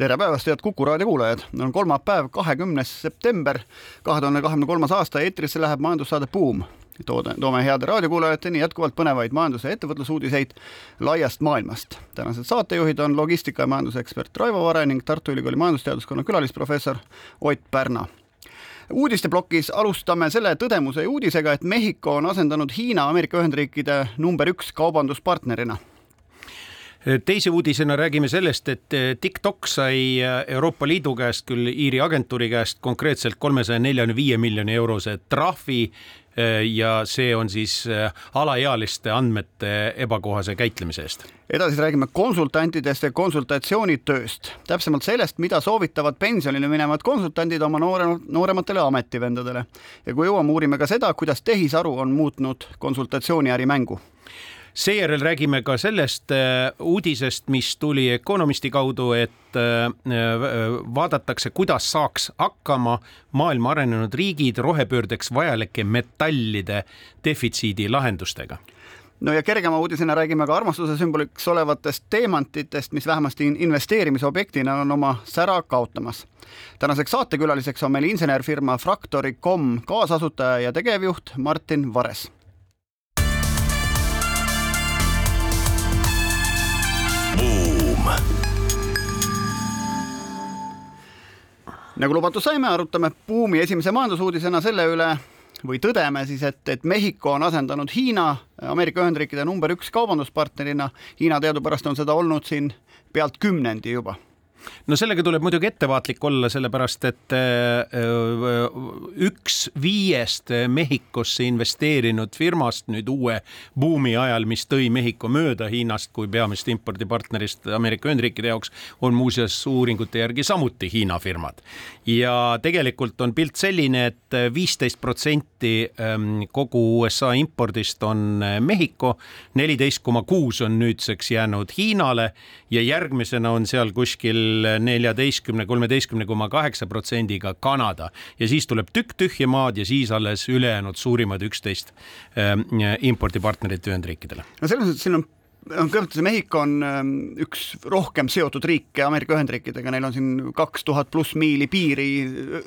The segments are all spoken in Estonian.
tere päevast, head Kuku raadio kuulajad, on kolmapäev, kahekümnes september kahe tuhande kahekümne kolmas aasta, eetrisse läheb majandussaade Buum. toode, toome heade raadiokuulajateni jätkuvalt põnevaid majandus- ja ettevõtlusuudiseid laiast maailmast. tänased saatejuhid on logistika ja majandusekspert Raivo Vare ning Tartu Ülikooli majandusteaduskonna külalisprofessor Ott Pärna uudisteplokis alustame selle tõdemuse ja uudisega, et Mehhiko on asendanud Hiina Ameerika Ühendriikide number üks kaubanduspartnerina teise uudisena räägime sellest, et eh, TikTok sai eh, Euroopa Liidu käest, küll Iiri agentuuri käest konkreetselt kolmesaja neljakümne viie miljoni eurose trahvi eh, ja see on siis alaealiste andmete ebakohase käitlemise eest. edasi räägime konsultantidest ja konsultatsioonitööst, täpsemalt sellest, mida soovitavad pensionile minevad konsultandid oma noore, noorematele ametivendadele. ja kui jõuame, uurime ka seda, kuidas tehisaru on muutnud konsultatsiooniäri mängu seejärel räägime ka sellest äh, uudisest, mis tuli Economisti kaudu, et äh, äh, vaadatakse, kuidas saaks hakkama maailma arenenud riigid rohepöördeks vajalike metallide defitsiidi lahendustega no ja kergema uudisena räägime ka armastuse sümboliks olevatest teemantitest, mis vähemasti investeerimisobjektina on oma sära kaotamas. tänaseks saatekülaliseks on meil insenerfirma Fractory.com kaasasutaja ja tegevjuht Martin Vares nagu lubatud saime, arutame buumi esimese majandusuudisena selle üle või tõdeme siis, et, et Mehhiko on asendanud Hiina Ameerika Ühendriikide number üks kaubanduspartnerina. Hiina teadupärast on seda olnud siin pealt kümnendi juba no sellega tuleb muidugi ettevaatlik olla, sellepärast et äh, üks viiest Mehhikosse investeerinud firmast nüüd uue buumi ajal, mis tõi Mehhiko mööda Hiinast kui peamist impordipartnerist Ameerika Ühendriikide jaoks, on muuseas uuringute järgi samuti Hiina firmad. ja tegelikult on pilt selline et, et viisteist protsenti ähm, kogu USA impordist on Mehhiko, neliteist koma kuus on nüüdseks jäänud Hiinale ja järgmisena on seal kuskil kuskil neljateistkümne, kolmeteistkümne koma kaheksa protsendiga Kanada ja siis tuleb tükk tühja maad ja siis alles ülejäänud suurimad üksteist äh, impordipartnerit Ühendriikidele. no selles mõttes siin on kõigepealt see Mehhiko on ähm, üks rohkem seotud riike Ameerika Ühendriikidega, neil on siin kaks tuhat pluss miili piiri,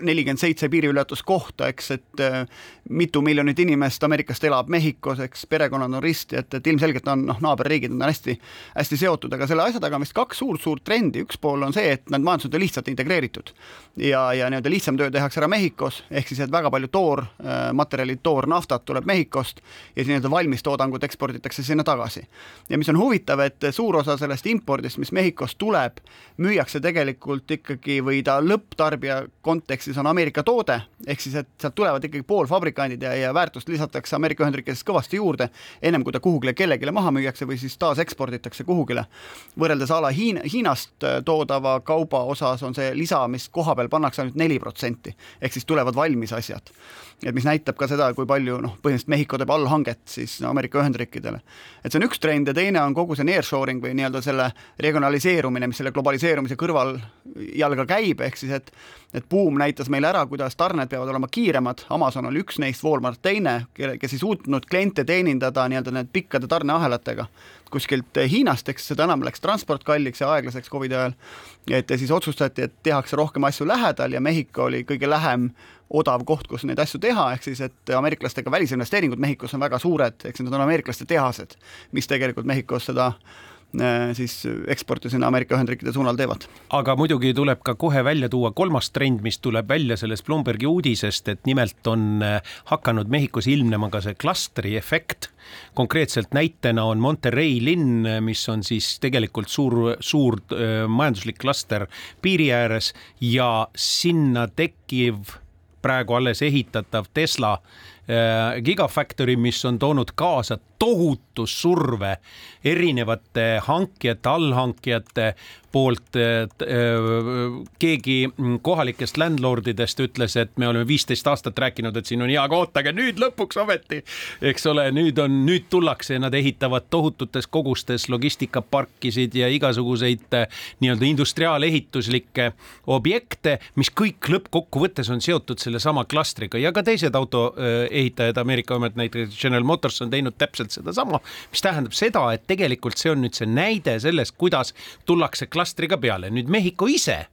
nelikümmend seitse piiriületuskohta, eks, et äh, mitu miljonit inimest Ameerikast elab Mehhikos, eks, perekonnad on risti, et, et ilmselgelt on noh, naaberriigid on hästi, hästi seotud, aga selle asja taga on vist kaks suurt-suurt trendi, üks pool on see, et need majandused on lihtsalt integreeritud ja, ja nii-öelda lihtsam töö tehakse ära Mehhikos, ehk siis, et väga palju toormaterjalid, äh, toornaftat tuleb Mehhikost ja nii-öelda valmistoodangut eksporditakse sinna tagasi. ja mis on huvitav, et suur osa sellest impordist, mis Mehhikost tuleb, müüakse tegelikult ikkagi või ta lõpptarbija kontekstis on Ameerika toode, ehk siis, et sealt tulevad ikkagi poolfabrikandid ja, ja väärtust lisatakse Ameerika Ühendriikides kõvasti juurde, ennem kui ta kuhugile kellelegi maha müüakse või siis taaseksporditakse kuhugile. võrreldes a la Hiina, Hiinast toodava kauba osas on see lisa, mis koha peal pannakse ainult neli protsenti, ehk siis tulevad valmis asjad et mis näitab ka seda, kui palju noh, põhimõtteliselt Mehhiko teeb allhanget siis no, Ameerika Ühendriikidele. et see on üks trend ja teine on kogu see nearshoring või nii-öelda selle regionaliseerumine, mis selle globaliseerumise kõrval jalga käib, ehk siis et et buum näitas meile ära, kuidas tarned peavad olema kiiremad, Amazon oli üks neist, Walmart teine, kes ei suutnud kliente teenindada nii-öelda need pikkade tarneahelatega kuskilt Hiinast, eks seda enam läks transport kalliks ja aeglaseks Covidi ajal. et ja siis otsustati, et tehakse rohkem asju lähedal ja Mehhiko oli kõige lähem odav koht, kus neid asju teha, ehk siis et ameeriklastega välisinvesteeringud Mehhikos on väga suured, eks need on ameeriklaste tehased, mis tegelikult Mehhikos seda äh, siis eksporti sinna Ameerika Ühendriikide suunal teevad. aga muidugi tuleb ka kohe välja tuua kolmas trend, mis tuleb välja sellest Bloombergi uudisest, et nimelt on äh, hakanud Mehhikos ilmnema ka see klastri efekt. konkreetselt näitena on Monterrey linn, mis on siis tegelikult suur, suur äh, majanduslik klaster piiri ääres ja sinna tekkiv praegu alles ehitatav Tesla äh, Gigafactory, mis on toonud kaasa tohutu surve erinevate hankijate, allhankijate poolt. keegi kohalikest landlordidest ütles, et me oleme viisteist aastat rääkinud, et siin on hea, aga ootage nüüd lõpuks ometi, eks ole, nüüd on, nüüd tullakse ja nad ehitavad tohututes kogustes logistikaparkisid ja igasuguseid nii-öelda industriaalehituslikke objekte, mis kõik lõppkokkuvõttes on seotud sellesama klastriga ja ka teised autoehitajad Ameerika omad, näiteks General Motors on teinud täpselt sedasama, mis tähendab seda, et tegelikult see on nüüd see näide sellest, kuidas tullakse klastriga peale. nüüd Mehhiko ise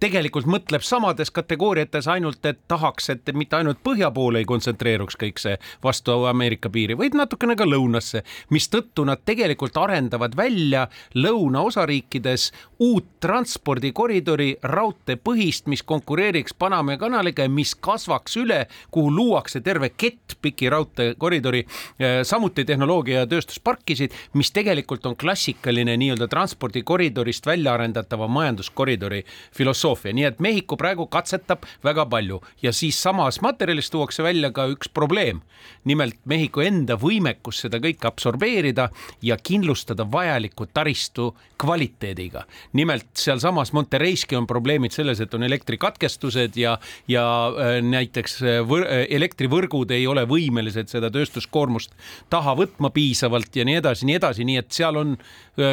tegelikult mõtleb samades kategooriates ainult, et tahaks, et mitte ainult põhja poole ei kontsentreeruks kõik see vastu Ameerika piiri, vaid natukene ka lõunasse, mistõttu nad tegelikult arendavad välja lõunaosariikides uut transpordikoridori raudteepõhist, mis konkureeriks Panama kanaliga ja mis kasvaks üle, kuhu luuakse terve kett pikki raudteekoridori, eh, samuti tehnoloogia ja tööstusparkisid, mis tegelikult on klassikaline nii-öelda transpordikoridorist välja arendatava majanduskoridori filosoofia filosoofia, nii et Mehhiko praegu katsetab väga palju ja siis samas materjalis tuuakse välja ka üks probleem. nimelt Mehhiko enda võimekus seda kõike absorbeerida ja kindlustada vajaliku taristu kvaliteediga. nimelt sealsamas Monterreiski on probleemid selles, et on elektrikatkestused ja, ja äh, näiteks äh, võr, äh, elektrivõrgud ei ole võimelised seda tööstuskoormust taha võtma piisavalt ja nii edasi, nii edasi, nii et seal on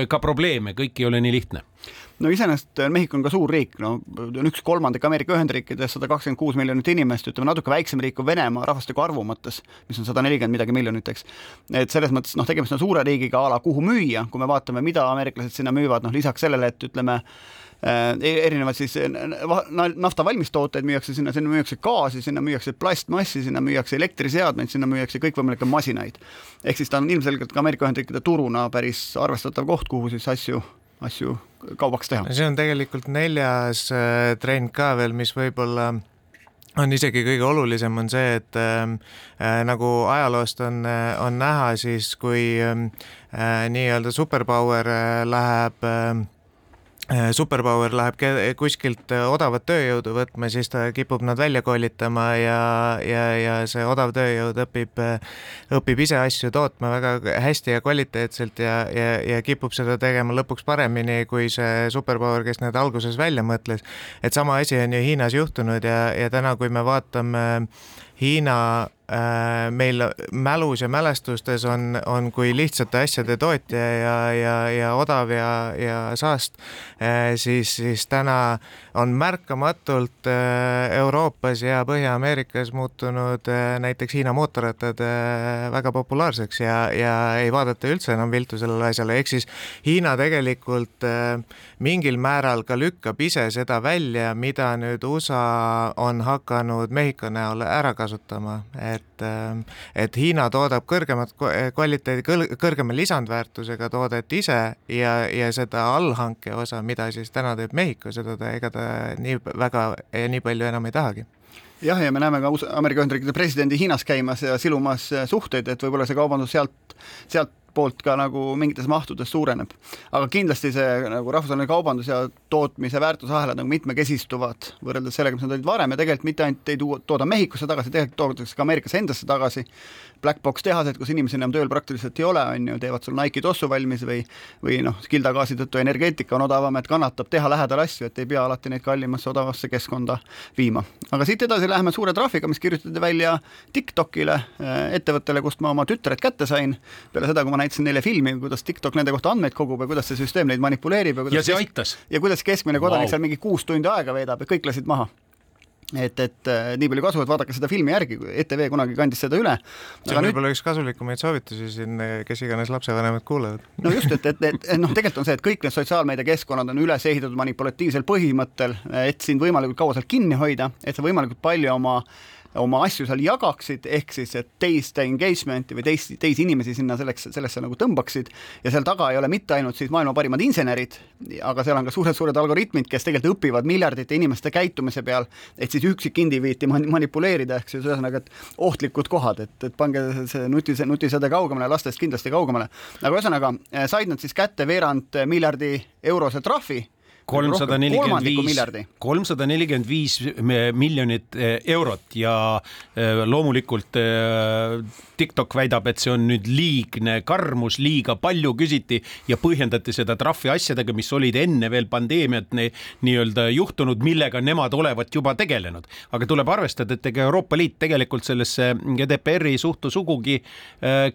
ka probleeme, kõik ei ole nii lihtne no iseenesest äh, Mehhiko on ka suur riik, no on üks kolmandik Ameerika Ühendriikides, sada kakskümmend kuus miljonit inimest, ütleme natuke väiksem riik kui Venemaa rahvastiku arvu mõttes, mis on sada nelikümmend midagi miljonit, eks. et selles mõttes noh, tegemist on suure riigiga a la kuhu müüa, kui me vaatame, mida ameeriklased sinna müüvad, noh lisaks sellele, et ütleme äh, e-, erinevad siis nafta valmistooteid müüakse sinna, sinna müüakse gaasi, sinna müüakse plastmassi, sinna müüakse elektriseadmeid, sinna müüakse kõikvõimalikke masinaid. ehk siis ta on ilmselgelt ka Ameerika Ühendriikide turuna päris arvestatav koht, kuhu siis asju asju kaubaks teha. see on tegelikult neljas äh, trend ka veel, mis võib-olla on isegi kõige olulisem, on see, et ähm, äh, nagu ajaloost on, äh, on näha, siis kui ähm, äh, nii-öelda superpower äh, läheb äh, Superpower läheb kuskilt äh, odavat tööjõudu võtma, siis ta kipub nad välja koolitama ja, ja, ja see odav tööjõud õpib, äh, õpib ise asju tootma väga hästi ja kvaliteetselt ja, ja, ja kipub seda tegema lõpuks paremini kui see Superpower, kes need alguses välja mõtles. et sama asi on ju Hiinas juhtunud ja, ja täna, kui me vaatame Hiina Äh, meil mälus ja mälestustes on, on kui lihtsate asjade tootja ja, ja, ja odav ja, ja saast, äh, siis, siis täna on märkamatult äh, Euroopas ja Põhja-Ameerikas muutunud näiteks Hiina mootorrattad väga populaarseks ja, ja ei vaadata üldse enam viltu sellele asjale, ehk siis Hiina tegelikult mingil määral ka lükkab ise seda välja, mida nüüd USA on hakanud Mehhiko näol ära kasutama. Et, et Hiina toodab kõrgemat kvaliteedi, kõrgema lisandväärtusega toodet ise ja, ja seda allhanke osa, mida siis täna teeb Mehhiko, seda ta, ega ta nii väga ja nii palju enam ei tahagi. Jah, ja me näeme ka Ameerika Ühendriikide presidendi Hiinas käimas ja silumas suhteid, et võib-olla see kaubandus sealt, sealt poolt ka nagu mingites mahtudes suureneb. aga kindlasti see nagu rahvusvaheline kaubandus ja tootmise väärtusahelad nagu mitmekesistuvad võrreldes sellega, mis nad olid varem ja tegelikult mitte ainult ei tooda Mehhikosse tagasi, tegelikult toodetakse ka Ameerikasse endasse tagasi black box tehased, kus inimesi enam tööl praktiliselt ei ole, on ju, teevad sul Nike'i tossu valmis või või noh, kildagaasi tõttu energeetika on odavam, et kannatab teha lähedal asju, et ei pea alati neid kallimasse odavasse keskkonda viima. aga siit edasi läheme suure trahviga, mis kirjutati välja TikTokile, äh, ettevõttele, kust ma oma tütred kätte sain, peale seda, kui ma näitasin neile filmi, kuidas TikTok nende kohta andmeid kogub ja kuidas see süsteem neid manipuleerib ja kuidas ja see aitas. ja kuidas keskmine kodanik wow. seal mingi kuus tundi aega veedab ja kõik lasid maha et, et äh, nii palju kasu, et vaadake seda filmi järgi, ETV kunagi kandis seda üle. see on võib-olla nüüd... üks kasulikumaid soovitusi siin, kes iganes lapsevanemad kuulavad. no just, et, et, et, et noh, tegelikult on see, et kõik need sotsiaalmeediakeskkonnad on üles ehitatud manipulatiivsel põhimõttel, et sind võimalikult kaua seal kinni hoida, et sa võimalikult palju oma äh, oma asju seal jagaksid, ehk siis, et teiste engagement'i või teisi, teisi inimesi sinna selleks, sellesse nagu tõmbaksid ja seal taga ei ole mitte ainult siis maailma parimad insenerid, aga seal on ka suured-suured algoritmid, kes tegelikult õpivad miljardite inimeste käitumise peal, et siis üksikindiviiti manipuleerida, ehk siis ühesõnaga, et ohtlikud kohad, et, et pange see nuti, nutisede kaugemale, lastest kindlasti kaugemale. aga ühesõnaga said nad siis kätte veerand miljardi eurose trahvi kolmsada nelikümmend viis kolmsada nelikümmend viis miljonit eh, eurot ja eh, loomulikult eh, TikTok väidab, et see on nüüd liigne karmus, liiga palju küsiti ja põhjendati seda trahvi asjadega, mis olid enne veel pandeemiat nii-öelda juhtunud, millega nemad olevat juba tegelenud. aga tuleb arvestada, et ega Euroopa Liit tegelikult sellesse GDPR-i ei suhtu sugugi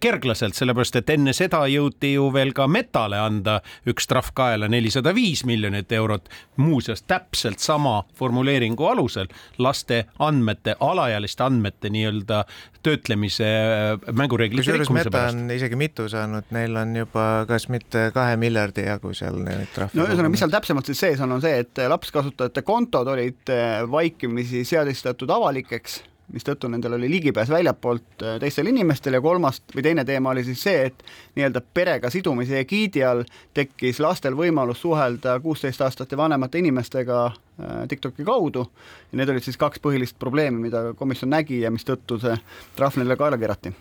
kerglaselt, sellepärast et enne seda jõuti ju veel ka Metale anda üks trahv kaela, nelisada viis miljonit eurot, muuseas täpselt sama formuleeringu alusel laste andmete, alaealiste andmete nii-öelda töötlemise äh, mängureeglite kusjuures rikkumise Meta pärast. on isegi mitu saanud, neil on juba kas mitte kahe miljardi jagu seal neid trahve no ühesõnaga, mis seal täpsemalt siis sees on, on see, et lapskasutajate kontod olid vaikimisi seadistatud avalikeks, mistõttu nendel oli ligipääs väljapoolt eh, teistele inimestele ja kolmas või teine teema oli siis see, et nii-öelda perega sidumise egiidi all tekkis lastel võimalus suhelda kuusteist aastat ja vanemate inimestega eh, TikToki kaudu. Ja need olid siis kaks põhilist probleemi, mida komisjon nägi ja mistõttu see trahv neile kaela keerati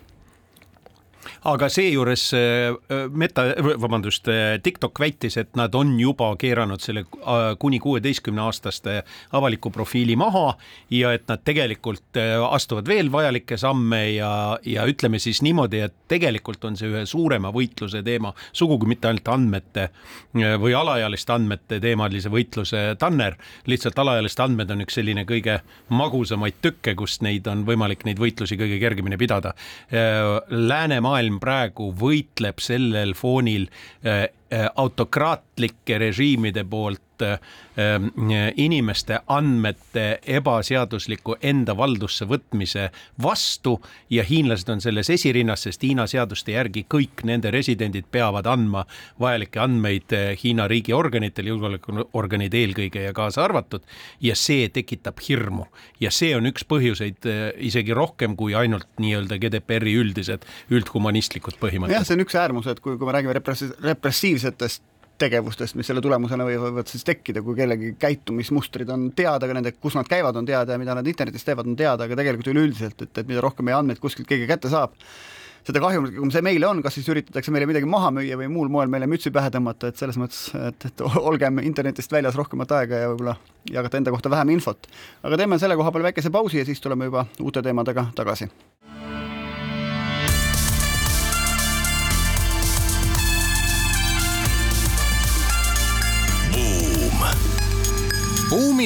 aga seejuures äh, Meta, vabandust, TikTok väitis, et nad on juba keeranud selle äh, kuni kuueteistkümne aastaste avaliku profiili maha ja et nad tegelikult äh, astuvad veel vajalikke samme ja, ja ütleme siis niimoodi, et tegelikult on see ühe suurema võitluse teema, sugugi mitte ainult andmete või alaealiste andmete teemalise võitluse tanner, lihtsalt alaealiste andmed on üks selline kõige magusamaid tükke, kus neid on võimalik neid võitlusi kõige kergemini pidada. Läänemaailm praegu võitleb sellel foonil äh, äh, autokraatlike režiimide poolt äh, inimeste andmete ebaseadusliku enda valdusse võtmise vastu ja hiinlased on selles esirinnas, sest Hiina seaduste järgi kõik nende residendid peavad andma vajalikke andmeid Hiina riigiorganitele, julgeolekuorganid eelkõige ja kaasa arvatud ja see tekitab hirmu ja see on üks põhjuseid isegi rohkem kui ainult nii-öelda GDPR-i üldised üldhumanistlikud jah, põhimõtted. see on üks äärmus, et kui, kui me räägime repressi-, repressiivsetest tegevustest, mis selle tulemusena võivad siis tekkida, kui kellegi käitumismustrid on teada, aga nende, kus nad käivad, on teada ja mida nad internetis teevad, on teada, aga tegelikult üleüldiselt, et, et mida rohkem meie andmeid kuskilt keegi kätte saab, seda kahjulikum see meile on, kas siis üritatakse meile midagi maha müüa või muul moel meile mütsi pähe tõmmata, et selles mõttes, et, et olgem internetist väljas rohkemat aega ja võib-olla jagada enda kohta vähem infot. aga teeme selle koha peal väikese pausi ja siis tuleme juba uute teemadega tagasi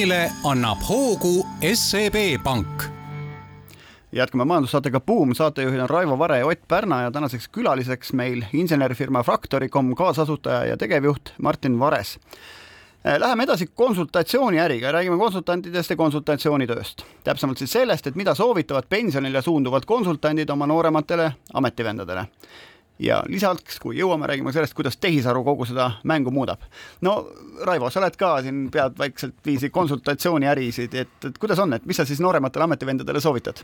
buumile annab hoogu SEB Pank jätkame majandussaatega Buum, saatejuhid on Raivo Vare ja Ott Pärna ja tänaseks külaliseks meil insenerifirma Fractorycom kaasasutaja ja tegevjuht Martin Vares. Läheme edasi konsultatsiooniäriga, räägime konsultantidest ja konsultatsioonitööst. täpsemalt siis sellest, et mida soovitavad pensionile suunduvad konsultandid oma noorematele ametivendadele. Ja lisaks, kui jõuame, räägime sellest, kuidas tehisaru kogu seda mängu muudab. no Raivo, sa oled ka siin, pead vaikselt viisi konsultatsiooniärisid, et, et kuidas on, et mis sa siis noorematele ametivendadele soovitad?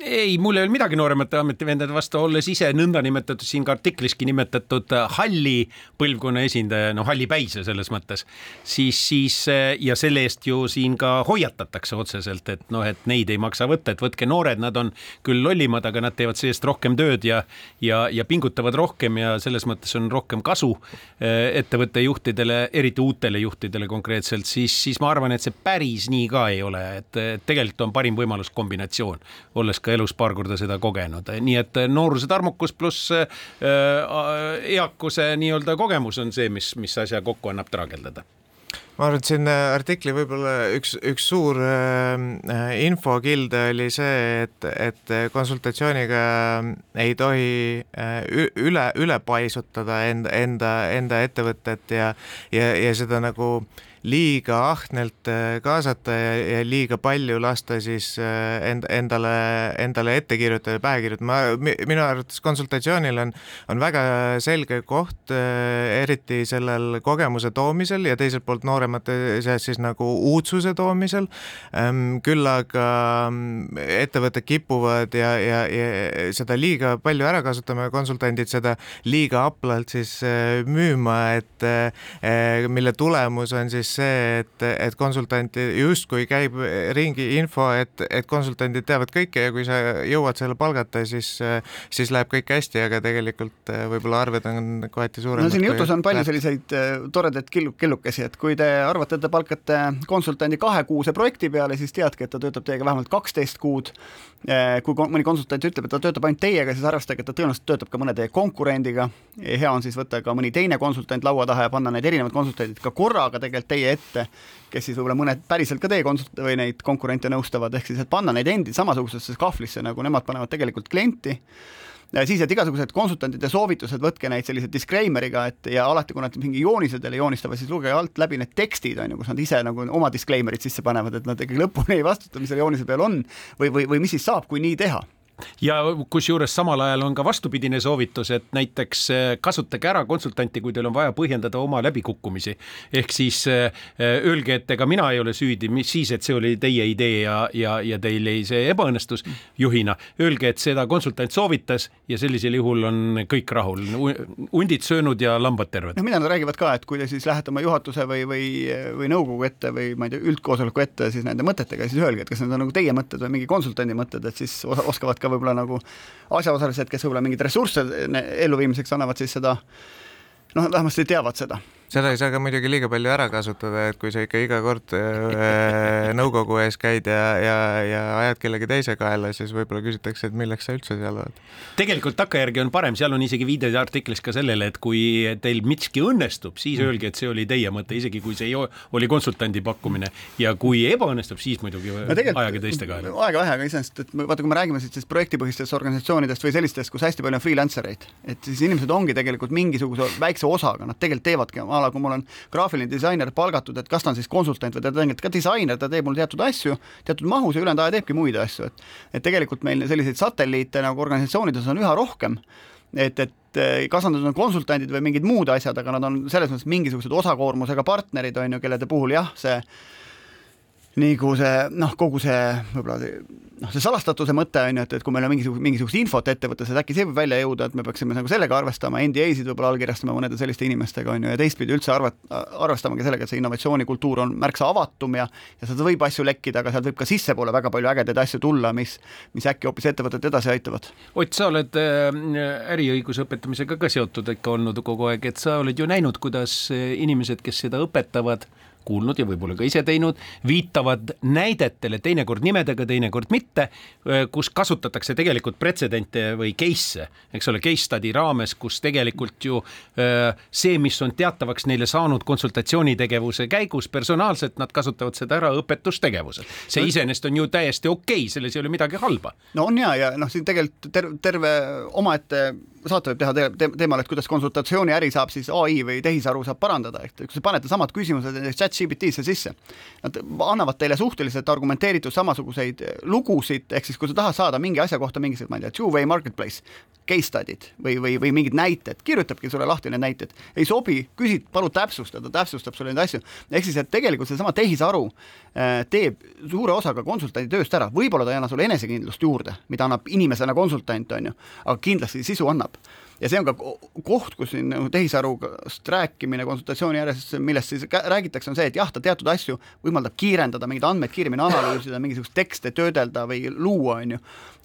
Ei, mul ei ole midagi nooremate ametivendade vastu, olles ise nõndanimetatud siin ka artikliski nimetatud äh, halli põlvkonna esindaja, no hallipäise selles mõttes, siis, siis äh, ja selle eest ju siin ka hoiatatakse otseselt, et noh, et neid ei maksa võtta, et võtke noored, nad on küll lollimad, aga nad teevad see-eest rohkem tööd ja ja, ja pingutavad rohkem ja selles mõttes on rohkem kasu äh, ettevõtte juhtidele, eriti uutele juhtidele konkreetselt, siis, siis ma arvan, et see päris nii ka ei ole, et tegelikult on parim võimalus kombinatsioon, olles ka elus paar korda seda kogenud, nii et nooruse tarmukus pluss äh, eakuse nii-öelda kogemus on see, mis, mis asja kokku annab traageldada. Ma arvan, et siin artikli võib-olla üks, üks suur äh, infokilde oli see, et, et konsultatsiooniga ei tohi äh, üle, üle paisutada enda, enda, enda ettevõtet ja, ja, ja seda nagu liiga ahnelt kaasata ja, ja liiga palju lasta siis end, endale, endale ette kirjutada, pähe kirjutada. ma, minu arvates konsultatsioonil on, on väga selge koht, eriti sellel kogemuse toomisel ja teiselt poolt nooremate seas siis nagu uudsuse toomisel. küll aga ettevõtted kipuvad ja, ja, ja seda liiga palju ära kasutama ja konsultandid seda liiga haplalt siis müüma, et mille tulemus on siis see, et, et konsultanti justkui käib ringi info, et, et konsultandid teavad kõike ja kui sa jõuad selle palgata, siis, siis läheb kõik hästi, aga tegelikult võib-olla arved on kohati suuremad. no siin jutus on palju selliseid toredaid killu, killukesi, et kui te arvate, et te palkate konsultandi kahekuuse projekti peale, siis teadke, et ta töötab teiega vähemalt kaksteist kuud Eh, kui mõni konsultant ütleb, et ta töötab ainult teiega, siis arvestage, et ta tõenäoliselt töötab ka mõne teie konkurendiga. hea on siis võtta ka mõni teine konsultant laua taha ja panna need erinevad konsultandid ka korraga tegelikult teie ette, kes siis võib-olla mõned päriselt ka teie konsult- või neid konkurente nõustavad, ehk siis et panna neid endid samasugusesse kahvlisse, nagu nemad panevad tegelikult klienti siis, et igasugused konsultantide soovitused, võtke neid sellise disclaimer'iga, et ja alati, kui nad mingi joonise teile joonistavad, siis lugege alt läbi need tekstid, on ju, kus nad ise nagu oma disclaimer'id sisse panevad, et nad ikkagi lõpuni ei vastuta, mis seal joonise peal on või, või, või mis siis saab, kui nii teha ja kusjuures samal ajal on ka vastupidine soovitus, et näiteks äh, kasutage ära konsultanti, kui teil on vaja põhjendada oma läbikukkumisi. ehk siis äh, öelge, et ega mina ei ole süüdi, mis siis, et see oli teie idee ja, ja, ja teil ei, see ebaõnnestus juhina. Öelge, et seda konsultant soovitas ja sellisel juhul on kõik rahul, hundid söönud ja lambad terved. noh, mida nad räägivad ka, et kui te siis lähete oma juhatuse või, või, või nõukogu ette või ma ei tea, üldkoosoleku ette siis nende mõtetega, siis öelge, et kas need on nagu teie mõtted või mingi konsultandi mõtted, et siis oskavad ka võib-olla nagu asjaosalised, kes võib-olla mingeid ressursse elluviimiseks annavad, siis seda noh, vähemasti teavad seda seda ei saa ka muidugi liiga palju ära kasutada, et kui sa ikka iga kord äh, nõukogu ees käid ja, ja, ja ajad kellegi teise kaela, siis võib-olla küsitakse, et milleks sa üldse seal oled. tegelikult takkajärgi on parem, seal on isegi viide artiklis ka sellele, et kui teil miski õnnestub, siis mm. öelge, et see oli teie mõte, isegi kui see oli konsultandi pakkumine ja kui ebaõnnestub, siis muidugi ajage teiste kaela. aega vähe, aga iseenesest, et vaata, kui me räägime sellistest projektipõhistest organisatsioonidest või sellistest, kus hästi palju on freelancer eid, et siis inimesed ongi tegelikult mingisuguse väikse osaga, nad tegelikult teevadki ala, kui mul on graafiline disainer palgatud, et kas ta on siis konsultant või ta tegelikult ka disainer, ta teeb mul teatud asju teatud mahus ja ülejäänud aja teebki muid asju, et et tegelikult meil selliseid satelliite nagu organisatsioonides on üha rohkem, et, et eh, kas nad on konsultandid või mingid muud asjad, aga nad on selles mõttes mingisugused osakoormusega partnerid, on ju, kellede puhul jah, see nagu see noh, kogu see võib-olla noh, see salastatuse mõte on ju, et, et kui meil on mingisugust, mingisugust infot ettevõttes, et äkki see võib välja jõuda, et me peaksime nagu sellega arvestama, NDA-sid võib-olla allkirjastama mõnede selliste inimestega on ju, ja teistpidi üldse arvat-, arvestama ka sellega, et see innovatsioonikultuur on märksa avatum ja ja sealt võib asju lekkida, aga sealt võib ka sissepoole väga palju ägedaid asju tulla, mis, mis äkki hoopis ettevõtet edasi aitavad. Ott, sa oled äh, äriõiguse õpetamisega ka seotud ikka olnud kogu aeg, et sa oled ju näinud, kuidas äh, inimesed, kes seda õpetavad, kuulnud ja võib-olla ka ise teinud, viitavad näidetele, teinekord nimedega, teinekord mitte, kus kasutatakse tegelikult pretsedente või case'e, eks ole, case study raames, kus tegelikult ju see, mis on teatavaks neile saanud konsultatsioonitegevuse käigus, personaalselt nad kasutavad seda ära õpetustegevusel. see iseenesest on ju täiesti okei okay,, selles ei ole midagi halba. no on ja, ja noh, siin tegelikult terve, terve omaette saate võib teha te te teemal, et kuidas konsultatsiooniäri saab siis ai või tehisaru saab parandada, et kui te panete samad küsimused näiteks chat GPT-sse sisse, nad annavad teile suhteliselt argumenteeritud samasuguseid lugusid, ehk siis kui sa tahad saada mingi asja kohta mingisugused, ma ei tea, two-way marketplace, case study'd või, või, või mingid näited, kirjutabki sulle lahti need näited, ei sobi, küsid, palun täpsusta, ta täpsustab sulle neid asju, ehk siis, et tegelikult seesama tehisaru äh, teeb suure osa ka konsultandi tööst ära, võib-olla ta ei anna sulle enesekindlust juurde, mida annab inimesena konsultant, on ju, aga kindlasti sisu annab ja see on ka koht, kus siin nagu tehisarust rääkimine konsultatsiooni ääres, millest siis räägitakse, on see, et jah, ta teatud asju võimaldab kiirendada, mingeid andmeid kiiremini analüüsida, mingisuguseid tekste töödelda või luua, on ju,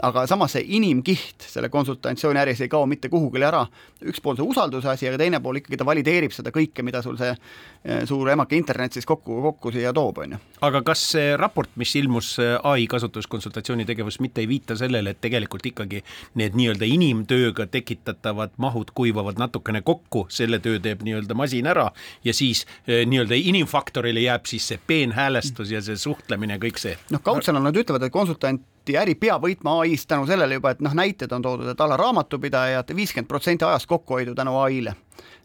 aga samas see inimkiht selle konsultatsiooni äris ei kao mitte kuhugile ära, üks pool see usalduse asi, aga teine pool ikkagi ta valideerib seda kõike, mida sul see eh, suur emake internet siis kokku, kokku siia toob, on ju. aga kas see raport, mis ilmus ai kasutuskonsultatsiooni tegevus, mitte ei viita sellele, et tegelikult ikkagi need nii-öelda inimtööga tekitatavad tekitatavad mahud kuivavad natukene kokku, selle töö teeb nii-öelda masin ära ja siis eh, nii-öelda inimfaktorile jääb siis see peenhäälestus ja see suhtlemine ja kõik see. noh, kaudsõnal nad ütlevad, et konsultanti äri peab võitma ai-st tänu sellele juba, et noh, näited on toodud, et ala raamatupidajad viiskümmend protsenti ajast kokkuhoidu tänu ai-le.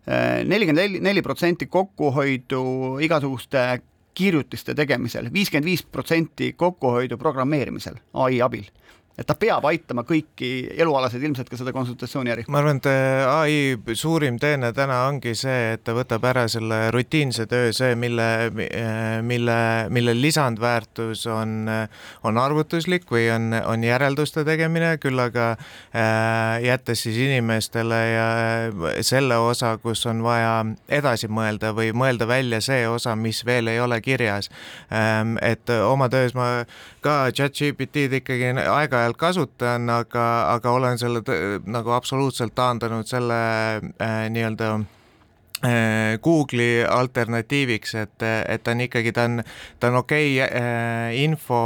Eh, nelikümmend neli protsenti kokkuhoidu igasuguste kirjutiste tegemisel, viiskümmend viis protsenti kokkuhoidu programmeerimisel ai abil et ta peab aitama kõiki elualaseid, ilmselt ka seda konsultatsiooniäri. ma arvan, et äh, ai suurim teene täna ongi see, et ta võtab ära selle rutiinse töö, see, mille, äh, mille, mille lisandväärtus on, on arvutuslik või on, on järelduste tegemine, küll aga äh, jättes siis inimestele ja selle osa, kus on vaja edasi mõelda või mõelda välja see osa, mis veel ei ole kirjas ähm,. et oma töös ma ka chat-GPT-d ikkagi aeg-ajalt kasutan, aga, aga olen selle nagu absoluutselt taandanud selle äh, nii-öelda äh, Google'i alternatiiviks, et, et ta on ikkagi, ta on, ta on okei okay, äh, info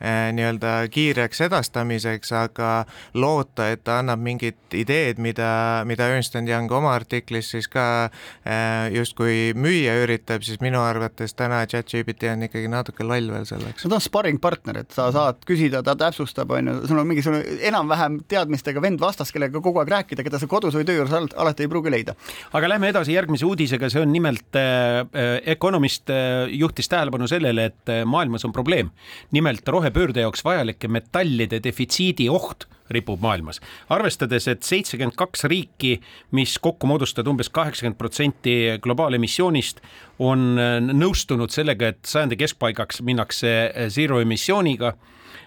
nii-öelda kiireks edastamiseks, aga loota, et ta annab mingid ideed, mida, mida Ernst Young oma artiklis siis ka äh, justkui müüa üritab, siis minu arvates täna chat-GPT on ikkagi natuke loll veel selleks. no ta on sparring partner, et sa saad küsida, ta täpsustab, on ju, sul on mingisugune enam-vähem teadmistega vend vastas, kellega kogu aeg rääkida, keda sa kodus või töö juures alati ei pruugi leida. aga lähme edasi järgmise uudisega, see on nimelt äh Economist äh, juhtis tähelepanu sellele, et maailmas on probleem. nimelt rohe rohepöörde jaoks vajalike metallide defitsiidi oht ripub maailmas. arvestades, et seitsekümmend kaks riiki, mis kokku moodustavad umbes kaheksakümmend protsenti globaalemissioonist, on nõustunud sellega, et sajandi keskpaigaks minnakse zero emissiooniga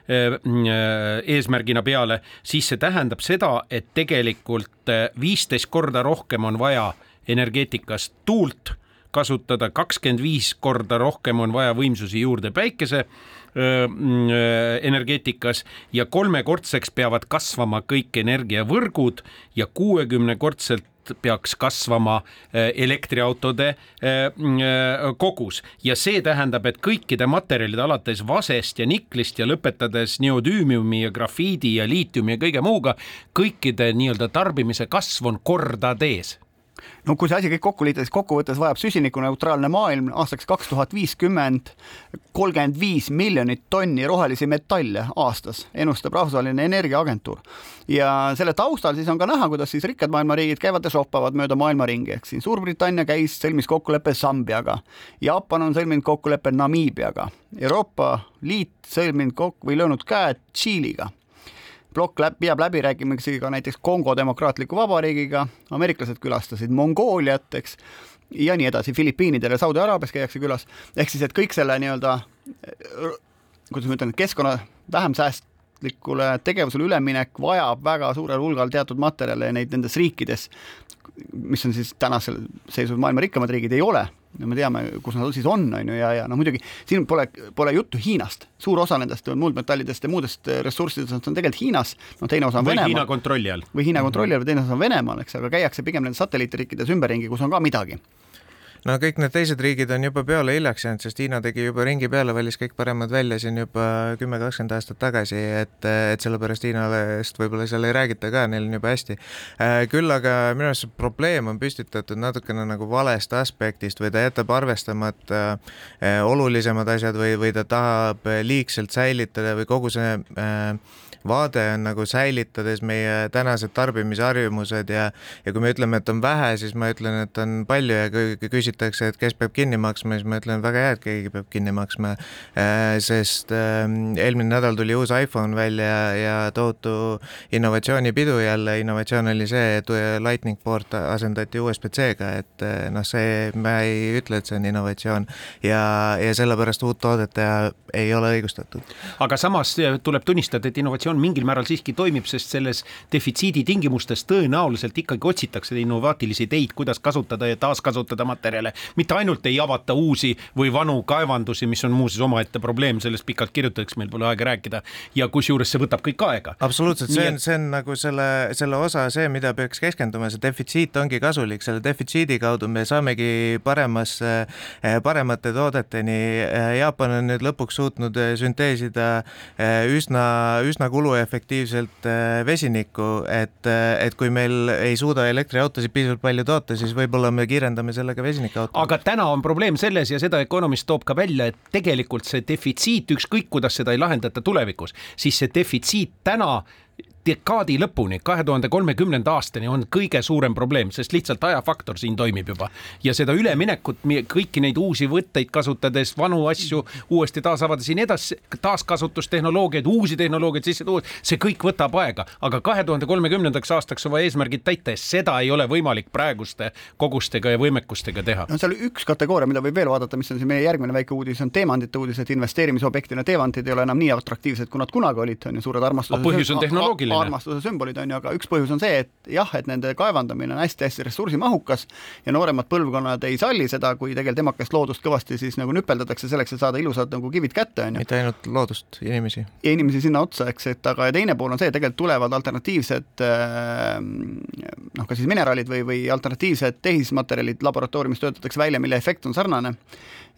eh, eesmärgina peale, siis see tähendab seda, et tegelikult viisteist korda rohkem on vaja energeetikas tuult kasutada, kakskümmend viis korda rohkem on vaja võimsusi juurde päikese Mm, energeetikas ja kolmekordseks peavad kasvama kõik energiavõrgud ja kuuekümnekordselt peaks kasvama elektriautode mm, kogus. Ja see tähendab, et kõikide materjalide alates vasest ja niklist ja lõpetades neodüümiumi ja grafiidi ja liitiumi ja kõige muuga, kõikide nii-öelda tarbimise kasv on kordades no kui see asi kõik kokku liita, siis kokkuvõttes vajab süsinikuneutraalne maailm aastaks kaks tuhat viiskümmend kolmkümmend viis miljonit tonni rohelisi metalle aastas, ennustab Rahvusvaheline Energiaagentuur. ja selle taustal siis on ka näha, kuidas siis rikkad maailmariigid käivad ja shoppavad mööda maailma ringi, ehk siin Suurbritannia käis, sõlmis kokkuleppe Sambiaga, Jaapan on sõlminud kokkuleppe Namiibiaga, Euroopa Liit sõlminud kokku või löönud käed Tšiiliga plokk läb, peab läbirääkimisi ka näiteks Kongo Demokraatliku Vabariigiga, ameeriklased külastasid Mongooliat, eks, ja nii edasi, Filipiinidel ja Saudi Araabias käiakse külas, ehk siis, et kõik selle nii-öelda, kuidas ma ütlen, keskkonna vähem säästlikule tegevusele üleminek vajab väga suurel hulgal teatud materjale ja neid nendes riikides, mis on siis tänasel seisus maailma rikkamad riigid, ei ole no me teame, kus nad siis on, on ju, ja, ja noh, muidugi siin pole, pole juttu Hiinast, suur osa nendest muldmetallidest ja muudest ressurssidest on tegelikult Hiinas, no teine osa on Venemaal. Hiina kontrolli all. või Hiina kontrolli all või teine osa on Venemaal, eks, aga käiakse pigem nendes satelliitriikides ümberringi, kus on ka midagi no kõik need teised riigid on juba peale hiljaks jäänud, sest Hiina tegi juba ringi peale, valis kõik paremad välja siin juba kümme, kakskümmend aastat tagasi, et, et sellepärast Hiinast võib-olla seal ei räägita ka, neil on juba hästi. Äh, küll aga minu arust see probleem on püstitatud natukene nagu valest aspektist või ta jätab arvestamata äh, olulisemad asjad või, või ta tahab liigselt säilitada või kogu see äh, vaade on nagu säilitades meie tänased tarbimisharjumused ja, ja kui me ütleme, et on vähe, siis ma ütlen, et on palju ja kui küsitakse, et kes peab kinni maksma, siis ma ütlen, väga hea, et keegi peab kinni maksma. Äh, sest ähm, eelmine nädal tuli uus iPhone välja ja tohutu innovatsioonipidu jälle, innovatsioon oli see, et lightning port asendati USB-C-ga, et äh, noh, see, ma ei ütle, et see on innovatsioon ja, ja sellepärast uut toodet teha ei ole õigustatud. aga samas tuleb tunnistada, et innovatsioon innovatsioon mingil määral siiski toimib, sest selles defitsiidi tingimustes tõenäoliselt ikkagi otsitakse innovaatilisi ideid, kuidas kasutada ja taaskasutada materjale. mitte ainult ei avata uusi või vanu kaevandusi, mis on muuseas omaette probleem, sellest pikalt kirjutatakse, meil pole aega rääkida. ja kusjuures see võtab kõik aega. absoluutselt, see on, see on nagu selle, selle osa see, mida peaks keskenduma, see defitsiit ongi kasulik, selle defitsiidi kaudu me saamegi paremasse, paremate toodeteni. Jaapan on nüüd lõpuks suutnud sünteesida üsna, üsna kuluefektiivselt äh, vesinikku, et, äh, et kui meil ei suuda elektriautosid piisavalt palju toota, siis võib-olla me kiirendame sellega vesinikuauto. aga täna on probleem selles ja seda Economist toob ka välja, et tegelikult see defitsiit, ükskõik kuidas seda ei lahendata tulevikus, siis see defitsiit täna dekaadi lõpuni, kahe tuhande kolmekümnenda aastani on kõige suurem probleem, sest lihtsalt ajafaktor siin toimib juba ja seda üleminekut, kõiki neid uusi võtteid kasutades, vanu asju uuesti taasavades ja nii edasi, taaskasutustehnoloogiaid, uusi tehnoloogiaid sisse tuua, see kõik võtab aega, aga kahe tuhande kolmekümnendaks aastaks oma eesmärgid täita ja seda ei ole võimalik praeguste kogustega ja võimekustega teha. no seal üks kategooria, mida võib veel vaadata, mis on siin meie järgmine väike uudis, on teemantide uudis, et investeerimisobjektina teemantid ei ole enam nii atraktiivsed, kui nad kunagi olid, on ju, suured armastuse põhjus on tehnoloogiline. Armastuse sümbolid on ju, aga üks põhjus on see, et jah, et nende kaevandamine on hästi-hästi ressursimahukas ja nooremad põlvkonnad ei salli seda, kui tegelikult emakest loodust kõvasti siis nagu nüpeldatakse selleks, et saada ilusad nagu kivid kätte, on ju. mitte ainult loodust, inimesi. ja inimesi sinna otsa, eks, et aga teine pool on see, tegelikult tulevad alternatiivsed äh, noh, kas siis mineraalid või, või alternatiivsed tehismaterjalid laboratooriumis töötatakse välja, mille efekt on sarnane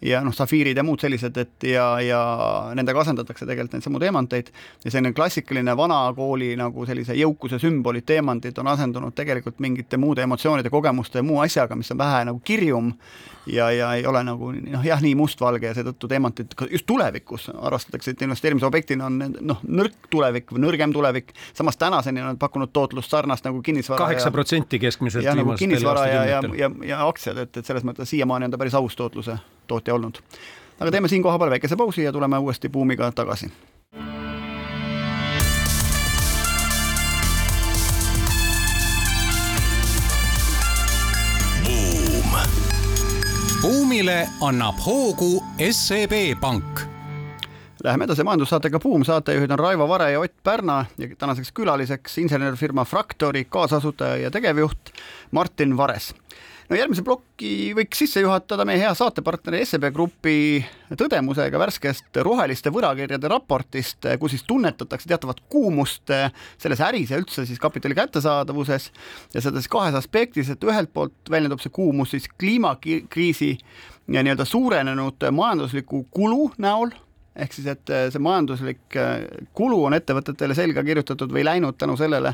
ja noh, safiirid ja muud sellised, et ja, ja nendega asendatakse tegelikult neid samu teemanteid ja selline klassikaline vanakooli nagu sellise jõukuse sümbolid, teemantid on asendunud tegelikult mingite muude emotsioonide, kogemuste ja muu asjaga, mis on vähe nagu kirjum ja, ja ei ole nagu noh, jah, nii mustvalge ja seetõttu teemantid just tulevikus arvastatakse, et investeerimisobjektina on noh, nõrk tulevik või nõrgem tulevik, samas tänaseni on nad pakkunud tootlust sarnast nagu kinnisvara kaheksa protsenti keskmiselt ja nagu kinnisvara ja, ja, ja, ja aktsiad, et, et selles mõttes siiamaani on ta päris aus tootluse tootja olnud. aga teeme siin kohapeal väikese pausi ja tuleme uuesti buumiga tagasi. buum. buumile annab hoogu SEB Pank Läheme edasi majandussaatega Buum, saatejuhid on Raivo Vare ja Ott Pärna ja tänaseks külaliseks insenerifirma Fraktori kaasasutaja ja tegevjuht Martin Vares no järgmise ploki võiks sisse juhatada meie hea saatepartneri SEB Grupi tõdemusega värskest roheliste võlakirjade raportist, kus siis tunnetatakse teatavat kuumust selles äris ja üldse siis kapitali kättesaadavuses. Ja seda siis kahes aspektis, et ühelt poolt väljendub see kuumus siis kliimakriisi ja nii-öelda suurenenud majandusliku kulu näol ehk siis, et äh, see majanduslik äh, kulu on ettevõtetele selga kirjutatud või läinud tänu sellele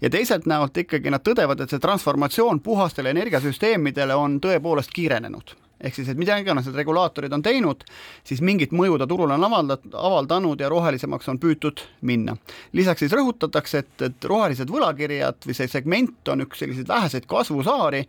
ja teiselt näolt ikkagi nad tõdevad, et see transformatsioon puhastele energiasüsteemidele on tõepoolest kiirenenud ehk siis, et mida iganes need regulaatorid on teinud, siis mingit mõju ta turule on avaldat-, avaldanud ja rohelisemaks on püütud minna. lisaks siis rõhutatakse, et, et rohelised võlakirjad või see segment on üks selliseid väheseid kasvusaari,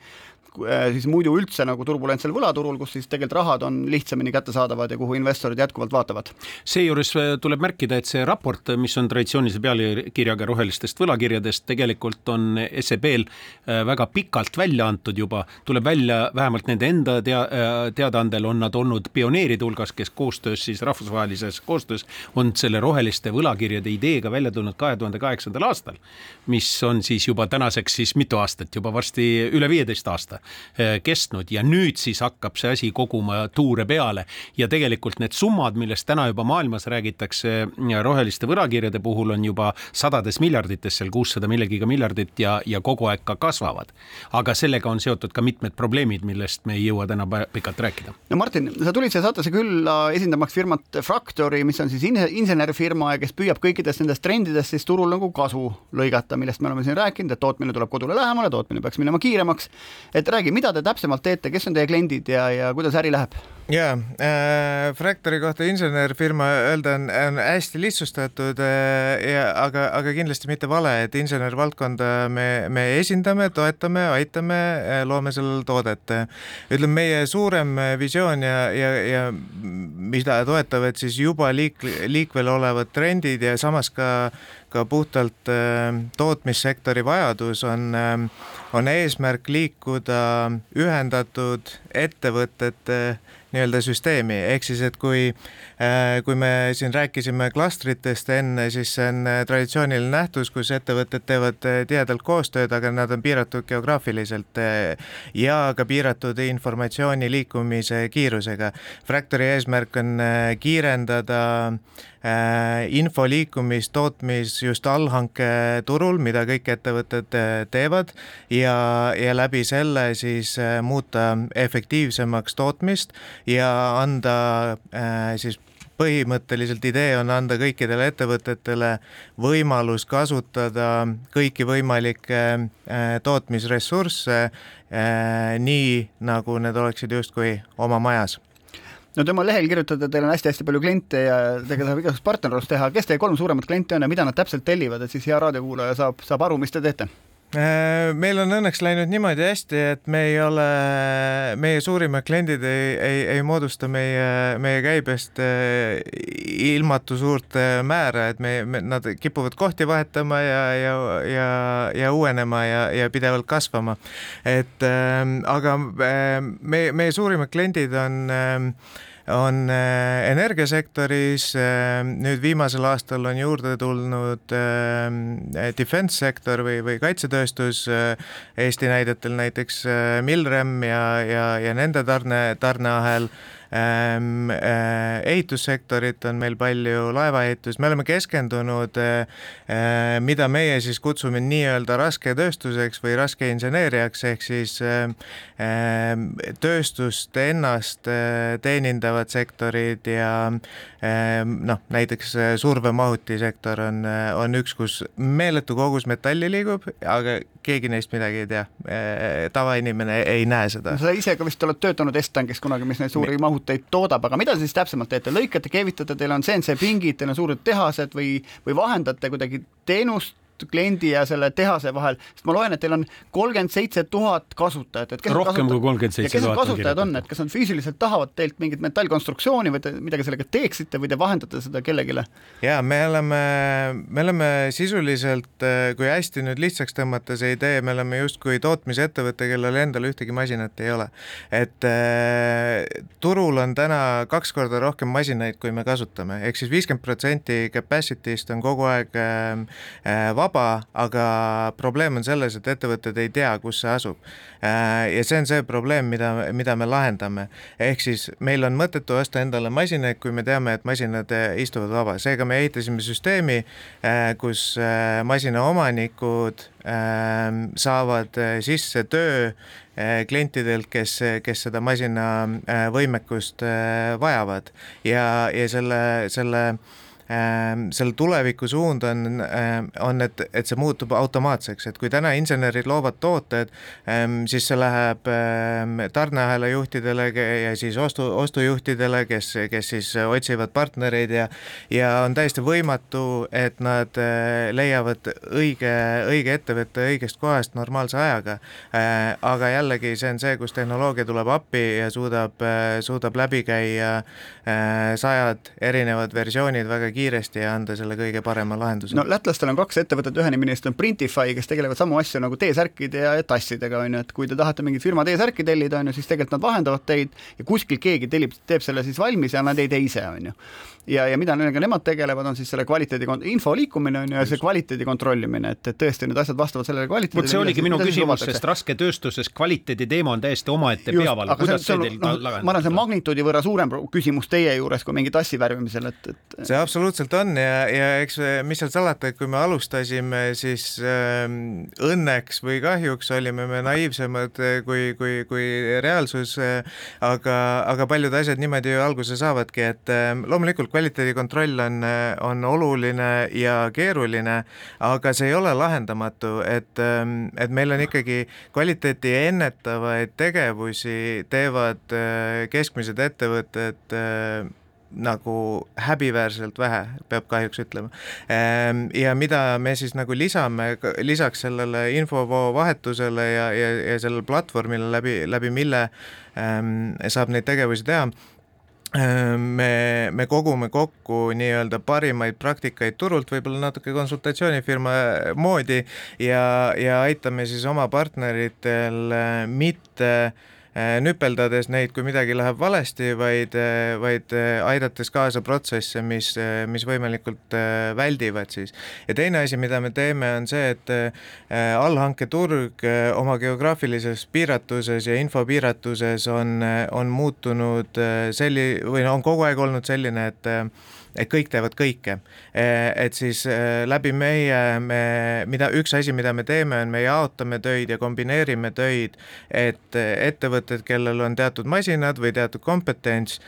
siis muidu üldse nagu turbulentsel võlaturul, kus siis tegelikult rahad on lihtsamini kättesaadavad ja kuhu investorid jätkuvalt vaatavad. seejuures äh, tuleb märkida, et see raport, mis on traditsioonilise pealkirjaga rohelistest võlakirjadest, tegelikult on SEB-l äh, väga pikalt välja antud juba, tuleb välja vähemalt nende enda tea-, teadaandel on nad olnud pioneeride hulgas, kes koostöös siis rahvusvahelises koostöös on selle roheliste võlakirjade ideega välja tulnud kahe tuhande kaheksandal aastal, mis on siis juba tänaseks siis mitu aastat, juba varsti üle viieteist aasta kestnud ja nüüd siis hakkab see asi koguma tuure peale ja tegelikult need summad, millest täna juba maailmas räägitakse roheliste võlakirjade puhul on juba sadades miljardites, seal kuussada millegiga miljardit ja, ja kogu aeg ka kasvavad. aga sellega on seotud ka mitmed probleemid, millest me ei jõua täna pikalt rääkida. no Martin, sa tulid siia saatesse külla esindamaks firmat Fractory, mis on siis insenerifirma ja kes püüab kõikidest nendest trendidest siis turul nagu kasu lõigata, millest me oleme siin rääkinud, et tootmine tuleb kodule lähemale, tootmine peaks minema kiiremaks. et räägi, mida te täpsemalt teete, kes on teie kliendid ja, ja kuidas äri läheb? Jaa äh,, Fractori kohta insenerfirma öelda on, on hästi lihtsustatud äh, ja aga, aga kindlasti mitte vale, et insenervaldkonda me, me esindame, toetame, aitame äh,, loome sellele toodet. ütleme, meie suurem visioon ja, ja, ja mida toetavad siis juba liik-, liikvel olevad trendid ja samas ka ka puhtalt äh, tootmissektori vajadus on, äh, on eesmärk liikuda ühendatud ettevõtete nii-öelda süsteemi, ehk siis, et kui, äh, kui me siin rääkisime klastritest enne, siis see on traditsiooniline nähtus, kus ettevõtted teevad tihedalt koostööd, aga nad on piiratud geograafiliselt ja ka piiratud informatsiooni liikumise kiirusega. Fractory eesmärk on kiirendada Äh, info liikumist tootmis just allhanketurul, mida kõik ettevõtted äh, teevad ja, ja läbi selle siis äh, muuta efektiivsemaks tootmist ja anda siis põhimõtteliselt idee on anda kõikidele ettevõtetele võimalus kasutada kõiki võimalikke tootmisressursse nii, nagu need oleksid justkui oma majas no tema lehel kirjutate, et teil on hästi-hästi palju kliente ja teiega tahab igasugust partnerlust teha, kes teie kolm suuremat klienti on ja mida nad täpselt tellivad, et siis hea raadiokuulaja saab, saab aru, mis te teete? Äh, meil on õnneks läinud niimoodi hästi, et me ei ole, meie suurimad kliendid ei, ei, ei moodusta meie, meie käibest äh, ilmatu suurt äh, määra, et me, me, nad kipuvad kohti vahetama ja, ja, ja, ja uuenema ja, ja pidevalt kasvama. et äh, aga me, meie suurimad kliendid on äh, on äh, energiasektoris, äh, nüüd viimasel aastal on juurde tulnud äh, defense sektor või, või kaitsetööstus, Eesti näidetel näiteks Milrem ja, ja, ja nende tarne, tarneahel ehitussektorit on meil palju, laevaehitus, me oleme keskendunud, eh, eh, mida meie siis kutsume nii-öelda rasketööstuseks või raskeinseneeriaks, ehk siis ehm, tööstust ennast teenindavad sektorid ja ehm, noh, näiteks survemahuti-sektor on, on üks, kus meeletu kogus metalli liigub, aga keegi neist midagi ei tea. tavainimene ei näe seda. sa ise ka vist oled töötanud Estankis kunagi, mis neid suuri mahuteid tooteid toodab, aga mida te siis täpsemalt teete, lõikate, keevitate, teil on CNC pingid, teil on suured tehased või, või vahendate kuidagi teenust kliendi ja selle tehase vahel, sest ma loen, et teil on kolmkümmend seitse tuhat kasutajat, et kes rohkem kui kolmkümmend seitse tuhat. kes need kasutajad on, et kas nad füüsiliselt tahavad teilt mingit metallkonstruktsiooni või te midagi sellega teeksite või te vahendate seda kellelegi? ja me oleme, me oleme sisuliselt, kui hästi nüüd lihtsaks tõmmata see idee, me oleme justkui tootmisettevõte, kellel endal ühtegi masinat ei ole. et äh, turul on täna kaks korda rohkem masinaid, kui me kasutame, ehk siis viiskümmend protsenti capacity'st on kogu aeg äh, vaba, aga probleem on selles, et ettevõtted ei tea, kus see asub. Äh, ja see on see probleem, mida, mida me lahendame. ehk siis meil on mõttetu osta endale masinaid, kui me teame, et masinad äh, istuvad vaba, seega me ehitasime süsteemi, äh, kus masina omanikud saavad sisse töö klientidelt, kes, kes seda masina võimekust vajavad ja, ja selle, selle selle tuleviku suund on, ehm, on, et, et see muutub automaatseks, et kui täna insenerid loovad tooted, ehm, siis see läheb tarneahela juhtidele ja siis ostu, ostujuhtidele, kes, kes siis otsivad partnereid ja ja on täiesti võimatu, et nad eh, leiavad õige, õige ettevõtte õigest kohast normaalse ajaga. aga jällegi, see on see, kus tehnoloogia tuleb appi ja suudab, eh, suudab läbi käia eh, sajad erinevad versioonid väga kiiresti ja anda selle kõige parema lahenduse. no lätlastel on kaks ettevõtet, ühe nimi neist on Printify, kes tegelevad samu asju nagu T-särkide ja tassidega, on ju, et kui te tahate mingit firma T-särki tellida, on ju, siis tegelikult nad vahendavad teid ja kuskil keegi tellib, teeb selle siis valmis ja ei tee ise, on ju ja, ja mida nendega nemad tegelevad, on siis selle kvaliteedi, info liikumine on ju ja see kvaliteedi kontrollimine, et, et tõesti need asjad vastavad sellele kvaliteedile. vot see oligi minu küsimus, sest rasketööstuses kvaliteedi teema on täiesti omaette peavalu, kuidas see teil no, lahendab? ma arvan, see on magnituudi võrra suurem küsimus teie juures kui mingi tassi värvimisel, et, et see absoluutselt on ja, ja eks mis seal salata, et kui me alustasime, siis äh, õnneks või kahjuks olime me naiivsemad äh, kui, kui, kui reaalsus äh,, aga, aga paljud asjad niimoodi ju alguse saavadki, et äh, loomulikult kvaliteedikontroll on, on oluline ja keeruline, aga see ei ole lahendamatu, et, et meil on ikkagi kvaliteeti ennetavaid tegevusi teevad keskmised ettevõtted nagu häbiväärselt vähe, peab kahjuks ütlema. ja mida me siis nagu lisame lisaks sellele infovoo vahetusele ja, ja, ja sellele platvormile läbi, läbi mille saab neid tegevusi teha me, me kogume kokku nii-öelda parimaid praktikaid turult, võib-olla natuke konsultatsioonifirma moodi ja, ja aitame siis oma partneritel mitte äh, Äh, nüpeldades neid, kui midagi läheb valesti, vaid, äh, vaid äh, aidates kaasa protsesse, mis, mis võimalikult väldivad siis. ja teine asi, mida me teeme, on see, et allhanketurg oma geograafilises piiratuses ja infopiiratuses on, on muutunud selli- või no on kogu aeg olnud selline, et et kõik teevad kõike. et siis läbi meie, me, mida, üks asi, mida me teeme, on me jaotame töid ja kombineerime töid, et ettevõtted, kellel on teatud masinad või teatud kompetents,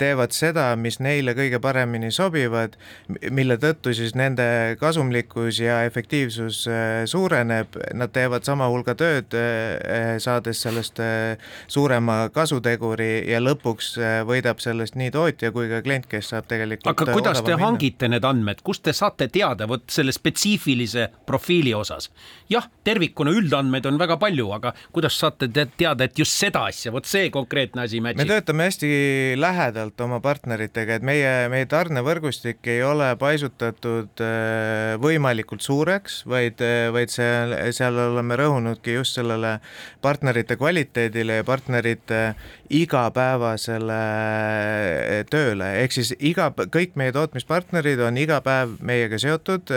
teevad seda, mis neile kõige paremini sobivad, mille tõttu siis nende kasumlikkus ja efektiivsus suureneb, nad teevad sama hulga tööd, saades sellest suurema kasuteguri ja lõpuks võidab sellest nii tootja kui ka klient, kes saab tegelikult aga kuidas te hangite need andmed, kust te saate teada vot selle spetsiifilise profiili osas? jah, tervikuna üldandmeid on väga palju, aga kuidas saate te teada, et just seda asja, vot see konkreetne asi match'ib? me töötame hästi lähedalt oma partneritega, et meie, meie tarnevõrgustik ei ole paisutatud äh, võimalikult suureks, vaid, äh, vaid seal, seal oleme rõhunudki just sellele partnerite kvaliteedile ja partnerite igapäevasele äh, tööle, ehk siis iga, kõik meie tootmispartnerid on iga päev meiega seotud,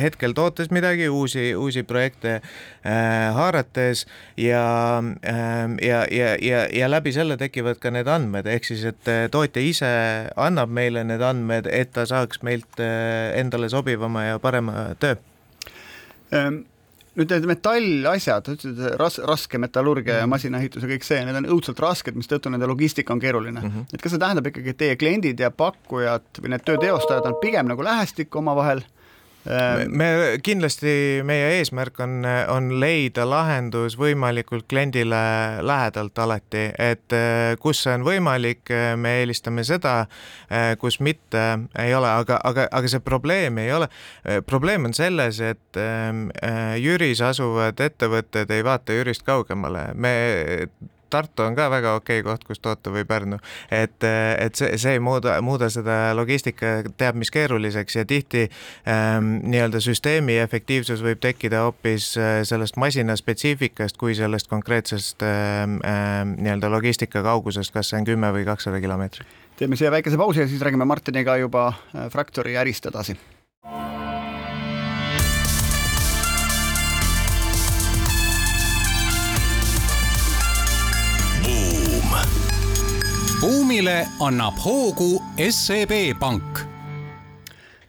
hetkel tootes midagi, uusi, uusi projekte äh, haarates ja äh,, ja, ja, ja, ja läbi selle tekivad ka need andmed, ehk siis, et tootja ise annab meile need andmed, et ta saaks meilt endale sobivama ja parema töö. Ähm nüüd need metallasjad, ütlesid ras-, raske metallurgia mm -hmm. ja masinaehitus ja kõik see, need on õudselt rasked, mistõttu nende logistika on keeruline mm. -hmm. et kas see tähendab ikkagi, et teie kliendid ja pakkujad või need töö teostajad on pigem nagu lähestikku omavahel me kindlasti, meie eesmärk on, on leida lahendus võimalikult kliendile lähedalt alati, et eh, kus see on võimalik, eh, me eelistame seda, eh, kus mitte ei ole, aga, aga, aga see probleem ei ole, probleem on selles, et Jüris asuvad ettevõtted ei vaata Jürist kaugemale, me Tartu on ka väga okei koht, kus toota või Pärnu, et, et see, see ei muuda, muuda seda logistika teab mis keeruliseks ja tihti ähm, nii-öelda süsteemi efektiivsus võib tekkida hoopis äh, sellest masina spetsiifikast kui sellest konkreetsest ähm, ähm, nii-öelda logistika kaugusest, kas see on kümme või kakssada kilomeetrit. teeme siia väikese pausi ja siis räägime Martiniga juba äh, Fractori ärist edasi buumile annab hoogu SEB Pank.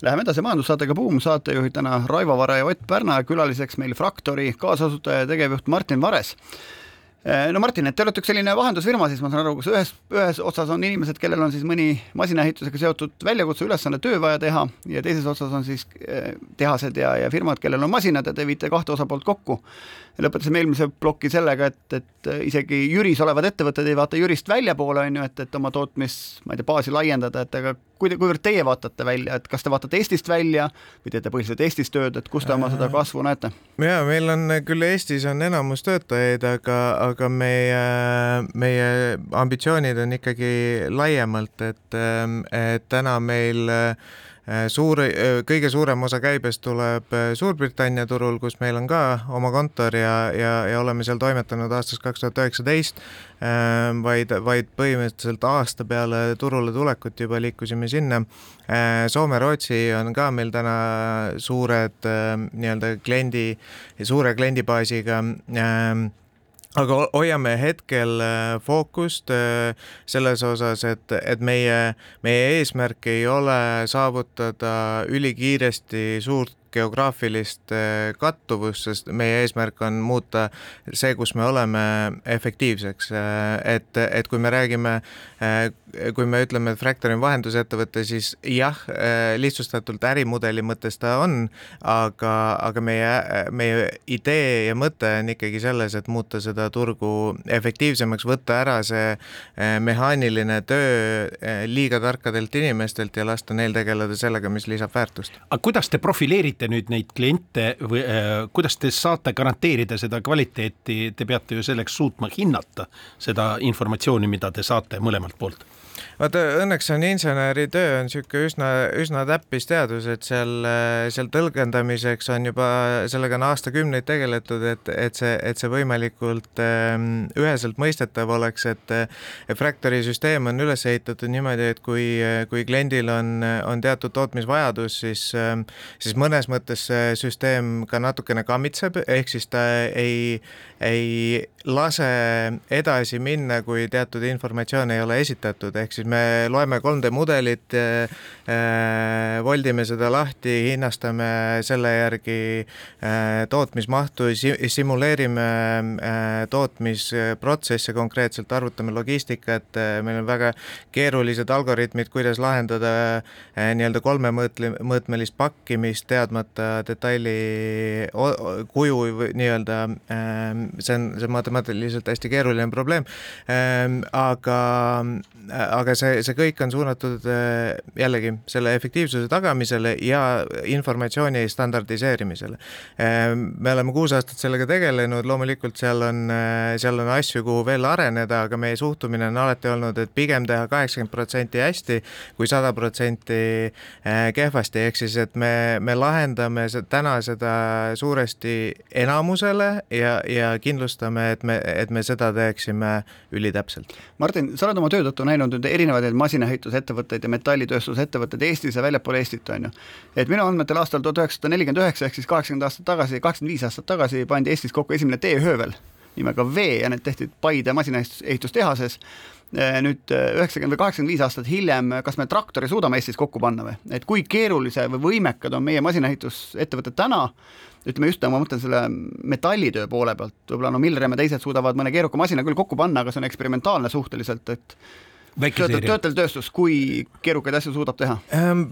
Läheme edasi majandussaatega Buum, saatejuhid täna Raivo Vare ja Ott Pärna külaliseks meil Fraktori kaasasutaja ja tegevjuht Martin Vares no Martin, et te olete üks selline vahendusfirma, siis ma saan aru, kus ühes, ühes otsas on inimesed, kellel on siis mõni masinaehitusega seotud väljakutse, ülesanne, töö vaja teha ja teises otsas on siis eh, tehased ja, ja firmad, kellel on masinad ja te viite kahte osapoolt kokku lõpetasime eelmise ploki sellega, et, et isegi Jüris olevad ettevõtted ei vaata Jürist väljapoole, on ju, et, et oma tootmis, ma ei tea, baasi laiendada, et aga kuida-, kuivõrd teie vaatate välja, et kas te vaatate Eestist välja või teete põhiliselt Eestis tööd, et kus te oma seda kasvu näete? jaa, meil on küll Eestis on enamus töötajaid, aga, aga meie, meie ambitsioonid on ikkagi laiemalt, et, et täna meil Äh, suur, äh, kõige suurem osa käibest tuleb äh, Suurbritannia turul, kus meil on ka oma kontor ja, ja, ja oleme seal toimetanud aastast kaks tuhat üheksateist, vaid, vaid põhimõtteliselt aasta peale turule tulekut juba liikusime sinna. Soome-Rootsi on ka meil täna suured nii-öelda kliendi, suure kliendibaasiga aga hoiame hetkel äh, fookust äh, selles osas, et, et meie, meie eesmärk ei ole saavutada ülikiiresti suurt geograafilist kattuvust, sest meie eesmärk on muuta see, kus me oleme, efektiivseks. Et, et kui me räägime, kui me ütleme, et Fractal on vahendusettevõte, siis jah, lihtsustatult ärimudeli mõttes ta on, aga, aga meie, meie idee ja mõte on ikkagi selles, et muuta seda turgu efektiivsemaks, võtta ära see mehaaniline töö liiga tarkadelt inimestelt ja lasta neil tegeleda sellega, mis lisab väärtust. aga kuidas te profileerite valite nüüd neid kliente või äh, kuidas te saate garanteerida seda kvaliteeti, te peate ju selleks suutma hinnata seda informatsiooni, mida te saate mõlemalt poolt vaata, õnneks on inseneritöö on niisugune üsna, üsna täppis teadus, et seal, seal tõlgendamiseks on juba, sellega on aastakümneid tegeletud, et, et see, et see võimalikult ähm, üheselt mõistetav oleks, et Fractory süsteem on üles ehitatud niimoodi, et kui, kui kliendil on, on teatud tootmisvajadus, siis, siis mõnes mõttes see süsteem ka natukene kammitseb, ehk siis ta ei, ei lase edasi minna, kui teatud informatsioon ei ole esitatud, ehk siis me loeme 3D mudelit, voldime seda lahti, hinnastame selle järgi tootmismahtu, simuleerime tootmisprotsesse konkreetselt, arvutame logistikat, meil on väga keerulised algoritmid, kuidas lahendada nii-öelda kolmemõõtmelist pakkimist, teadmata detaili kuju nii-öelda, see on, see on matemaatiliselt hästi keeruline probleem, aga, aga see, see kõik on suunatud jällegi selle efektiivsuse tagamisele ja informatsiooni standardiseerimisele. me oleme kuus aastat sellega tegelenud, loomulikult seal on, seal on asju, kuhu veel areneda, aga meie suhtumine on alati olnud, et pigem teha kaheksakümmend protsenti hästi kui sada protsenti kehvasti, ehk siis, et me, me lahendame täna seda suuresti enamusele ja, ja kindlustame, et me, et me seda teeksime ülitäpselt. Martin, sa oled oma töö tõttu näinud nüüd erinevaid masinaehitusettevõtteid ja metallitööstusettevõtteid Eestis ja väljapool Eestit, on ju. et minu andmetel aastal tuhat üheksasada nelikümmend üheksa ehk siis kaheksakümmend aastat tagasi, kaheksakümmend viis aastat tagasi pandi Eestis kokku esimene teehöövel nimega V ja need tehti Paide masinaehitustehases nüüd üheksakümmend või kaheksakümmend viis aastat hiljem, kas me traktori suudame Eestis kokku panna või, et kui keerulise või võimekad on meie masinaehitusettevõtted täna, ütleme just, ma mõtlen selle metallitöö poole pealt, võib-olla no Milrem ja teised suudavad mõne keeruka masina küll kokku panna, aga see on eksperimentaalne suhteliselt, et töötlev tööstus, kui keerukaid asju suudab teha? Ehm,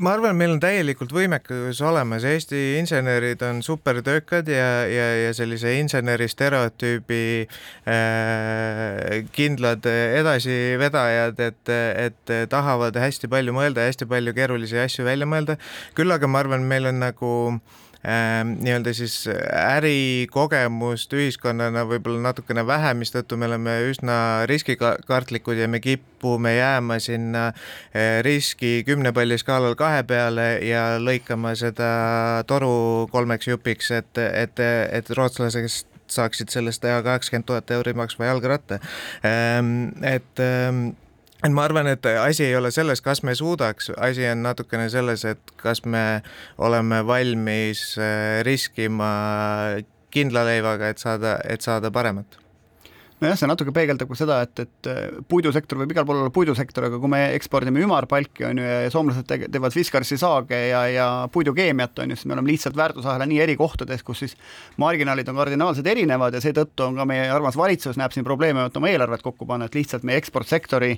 ma arvan, meil on täielikult võimekus olemas, Eesti insenerid on supertöökad ja, ja, ja sellise inseneri stereotüübi äh, kindlad edasivedajad, et, et tahavad hästi palju mõelda ja hästi palju keerulisi asju välja mõelda. küll aga ma arvan, meil on nagu äh, nii-öelda siis ärikogemust ühiskonnana võib-olla natukene vähem, mistõttu me oleme üsna riskikartlikud ja me kipume jääma sinna eh, riski kümne palli skaalal kahe peale ja lõikama seda toru kolmeks jupiks, et, et, et rootslased saaksid sellest teha kaheksakümmend tuhat euri maksva jalgratta. Ehm, et ehm, et ma arvan, et asi ei ole selles, kas me suudaks, asi on natukene selles, et kas me oleme valmis äh, riskima kindla leivaga, et saada, et saada paremat nojah, see natuke peegeldab ka seda, et, et äh, puidusektor võib igal pool olla puidusektor, aga kui me ekspordime ümarpalki, on ju, ja soomlased tege-, teevad Fiskarsi saage ja, ja puidukeemiat, on ju, siis me oleme lihtsalt väärtusahela nii eri kohtades, kus siis marginaalid on kardinaalselt erinevad ja seetõttu on ka meie armas valitsus näeb siin probleeme, et oma eelarvet kokku panna, et lihtsalt meie eksportsektori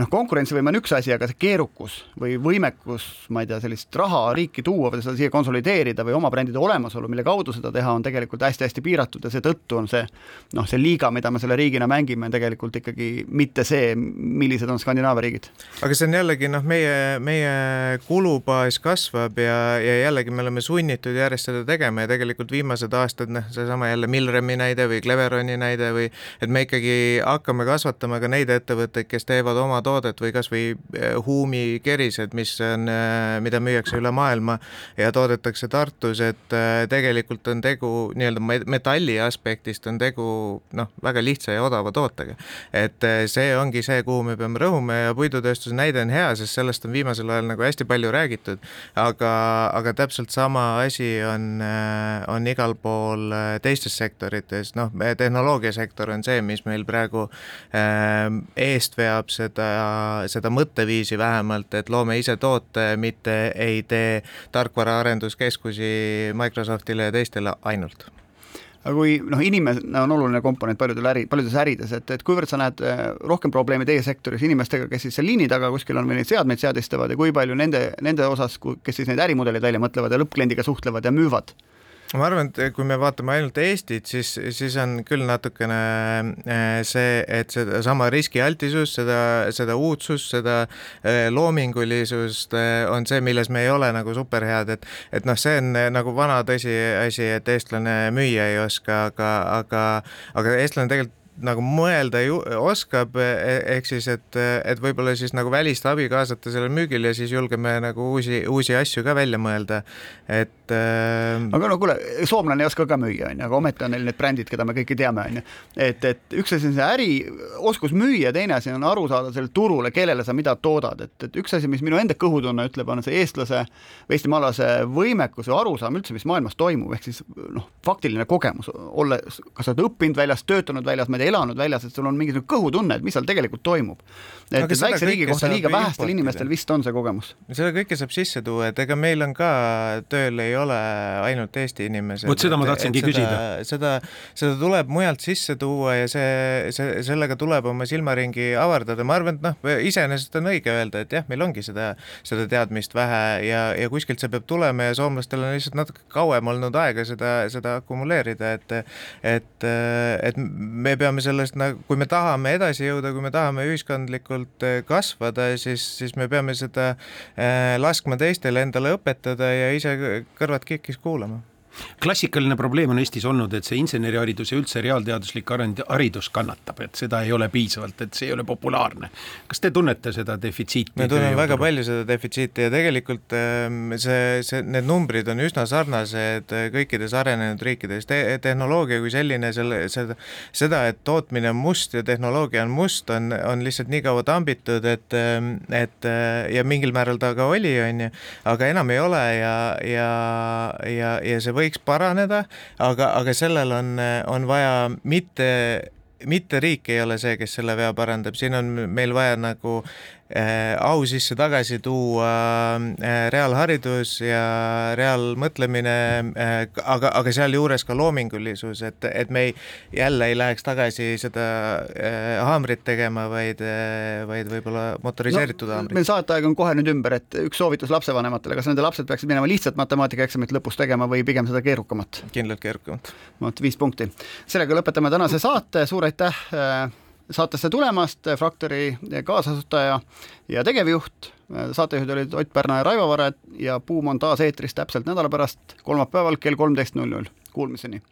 noh, konkurentsivõime on üks asi, aga see keerukus või võimekus, ma ei tea, sellist raha riiki tuua või seda siia konsolideerida või oma brändide olemasolu, mille kaudu seda teha, on tegelikult hästi-hästi piiratud ja seetõttu on see noh, see liiga, mida me selle riigina mängime, tegelikult ikkagi mitte see, millised on Skandinaavia riigid. aga see on jällegi noh, meie, meie kulubaas kasvab ja, ja jällegi me oleme sunnitud järjest seda tegema ja tegelikult viimased aastad, noh, seesama jälle Milremi näide või Cleveroni näide või et me ikkagi hakkame kasvatama ka neid ettevõtteid, kes teevad oma toodet või kasvõi eh, huumikerised, mis on, eh, mida müüakse üle maailma ja toodetakse Tartus, et eh, tegelikult on tegu nii-öelda metalli aspektist on tegu noh, väga lihtsa ja odava tootega. et see ongi see, kuhu me peame rõhuma ja puidutööstuse näide on hea, sest sellest on viimasel ajal nagu hästi palju räägitud, aga, aga täpselt sama asi on, on igal pool teistes sektorites, noh, tehnoloogiasektor on see, mis meil praegu eest veab seda seda mõtteviisi vähemalt, et loome ise toote, mitte ei tee tarkvaraarenduskeskusi Microsoftile ja teistele ainult. Aga kui noh, inimene on oluline komponent paljudel äri, paljudes ärides, et, et kuivõrd sa näed eh, rohkem probleeme teie sektoris inimestega, kes siis seal liini taga kuskil on või neid seadmeid seadistavad ja kui palju nende, nende osas, kes siis neid ärimudeleid välja mõtlevad ja lõppkliendiga suhtlevad ja müüvad ma arvan, et kui me vaatame ainult Eestit, siis, siis on küll natukene äh, see, et sedasama riskialtisus, seda, seda uudsust, seda äh, loomingulisust äh, on see, milles me ei ole nagu superhead, et et noh, see on nagu vana tõsiasi, et eestlane müüa ei oska, aga, aga, aga eestlane tegelikult nagu mõelda ju oskab, e-, ehk siis, et, et võib-olla siis nagu välist abi kaasata sellel müügil ja siis julgeme nagu uusi, uusi asju ka välja mõelda. et et äh.... aga no kuule, soomlane ei oska ka müüa, on ju, aga ometi on neil need brändid, keda me kõiki teame, on ju. et, et üks asi on see äri, oskus müüa, teine asi on aru saada sellele turule, kellele sa mida toodad, et, et üks asi, mis minu enda kõhutunne ütleb, on see eestlase või eestimaalase võimekus või arusaam üldse, mis maailmas toimub, ehk siis noh, faktiline kogemus, olles, kas sa oled õppinud väljas, töötanud väljas, ma ei tea, elanud väljas, et sul on mingisugune kõhutunne, et mis seal tegelikult toimub. et väikse riigi kohta liiga vähestel inimestel vist on see kogemus. seda kõike saab sisse tuua, et ega meil on ka tööl ei ole ainult Eesti inimesed. vot seda ma tahtsingi küsida. seda, seda tuleb mujalt sisse tuua ja see, see, sellega tuleb oma silmaringi avardada, ma arvan, et noh, iseenesest on õige öelda, et jah, meil ongi seda, seda teadmist vähe ja, ja kuskilt see peab tulema ja soomlastel on lihtsalt natuke kauem olnud aega seda, seda akumuleerida, et et, et me peame sellest nagu, kui me tahame edasi jõuda, kui me tahame ühiskondlikult kasvada, siis, siis me peame seda äh, laskma teistele endale õpetada ja ise kõrvad kikkis kuulama klassikaline probleem on Eestis olnud, et see inseneriharidus ja üldse reaalteaduslik haridus kannatab, et seda ei ole piisavalt, et see ei ole populaarne. kas te tunnete seda defitsiiti? me tunneme väga palju seda defitsiiti ja tegelikult ähm, see, see, need numbrid on üsna sarnased kõikides arenenud riikides Te. tehnoloogia kui selline, selle, seda, seda, et tootmine on must ja tehnoloogia on must, on, on lihtsalt nii kaua tambitud, et, ähm, et ja mingil määral ta ka oli, on ju, aga enam ei ole ja, ja, ja, ja see võiks paraneda, aga, aga sellel on, on vaja mitte mitte riik ei ole see, kes selle vea parandab, siin on meil vaja nagu au sisse tagasi tuua äh, reaalharidus ja reaalmõtlemine, äh, aga, aga sealjuures ka loomingulisus, et, et me ei, jälle ei läheks tagasi seda haamrit tegema, vaid, vaid võib-olla motoriseeritud no, haamrit. meil saateaeg on kohe nüüd ümber, et üks soovitus lapsevanematele, kas nende lapsed peaksid minema lihtsalt matemaatikaeksamit lõpus tegema või pigem seda keerukamat? kindlalt keerukamat. vot viis punkti. sellega lõpetame tänase saate, suur aitäh saatesse tulemast, Fraktori kaasasutaja ja tegevjuht. saatejuhid olid Ott Pärna ja Raivo Vare ja Buum on taas eetris täpselt nädala pärast, kolmapäeval kell kolmteist null null. Kuulmiseni.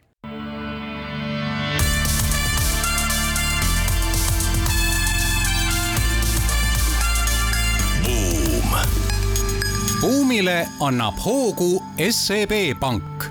buumile annab hoogu SEB Pank